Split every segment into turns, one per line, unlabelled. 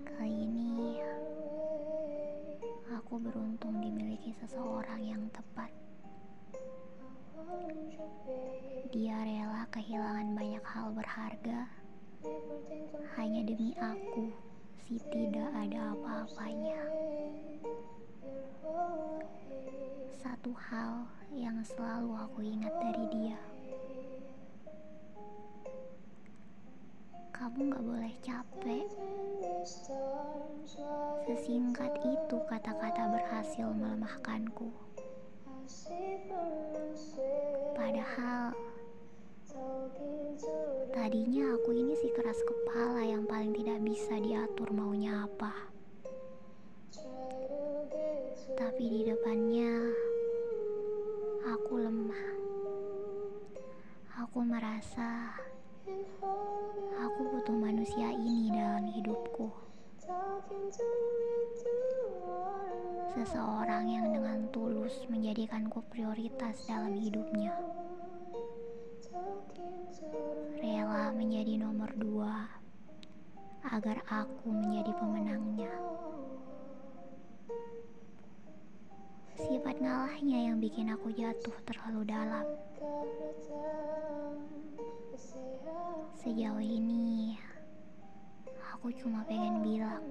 Kali ini aku beruntung dimiliki seseorang yang tepat. Dia rela kehilangan banyak hal berharga hanya demi aku, si tidak ada apa-apanya. Satu hal yang selalu aku ingat dari dia. Kamu gak boleh capek. Sesingkat itu kata-kata berhasil melemahkanku. Padahal tadinya aku ini si keras kepala yang paling tidak bisa diatur maunya apa. Tapi di depannya aku lemah. Aku merasa butuh manusia ini dalam hidupku. Seseorang yang dengan tulus menjadikanku prioritas dalam hidupnya. Rela menjadi nomor dua agar aku menjadi pemenangnya. Sifat ngalahnya yang bikin aku jatuh terlalu dalam. Sejauh ini, aku cuma pengen bilang,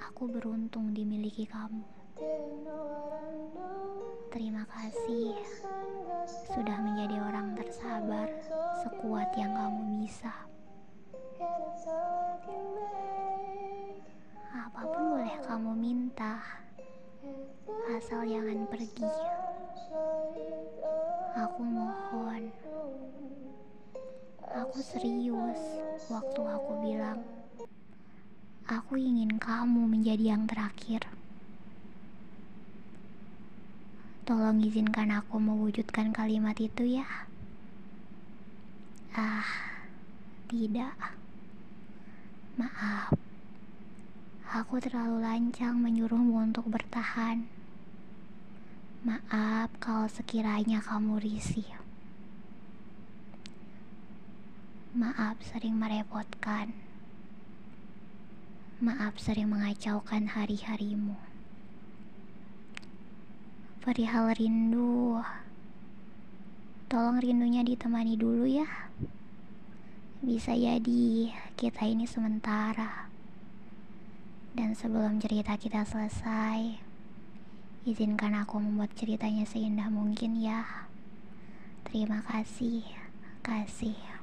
aku beruntung dimiliki kamu. Terima kasih sudah menjadi orang tersabar sekuat yang kamu bisa. Apa pun boleh kamu minta, asal jangan pergi. Aku mohon, aku serius waktu aku bilang, aku ingin kamu menjadi yang terakhir. Tolong izinkan aku mewujudkan kalimat itu ya. Ah, tidak. Maaf. Aku terlalu lancang menyuruhmu untuk bertahan. Maaf kalau sekiranya kamu risih. Maaf sering merepotkan. Maaf sering mengacaukan hari-harimu. Perihal rindu, tolong rindunya ditemani dulu ya. Bisa jadi kita ini sementara. Dan sebelum cerita kita selesai, izinkan aku membuat ceritanya seindah mungkin ya. Terima kasih, kasih.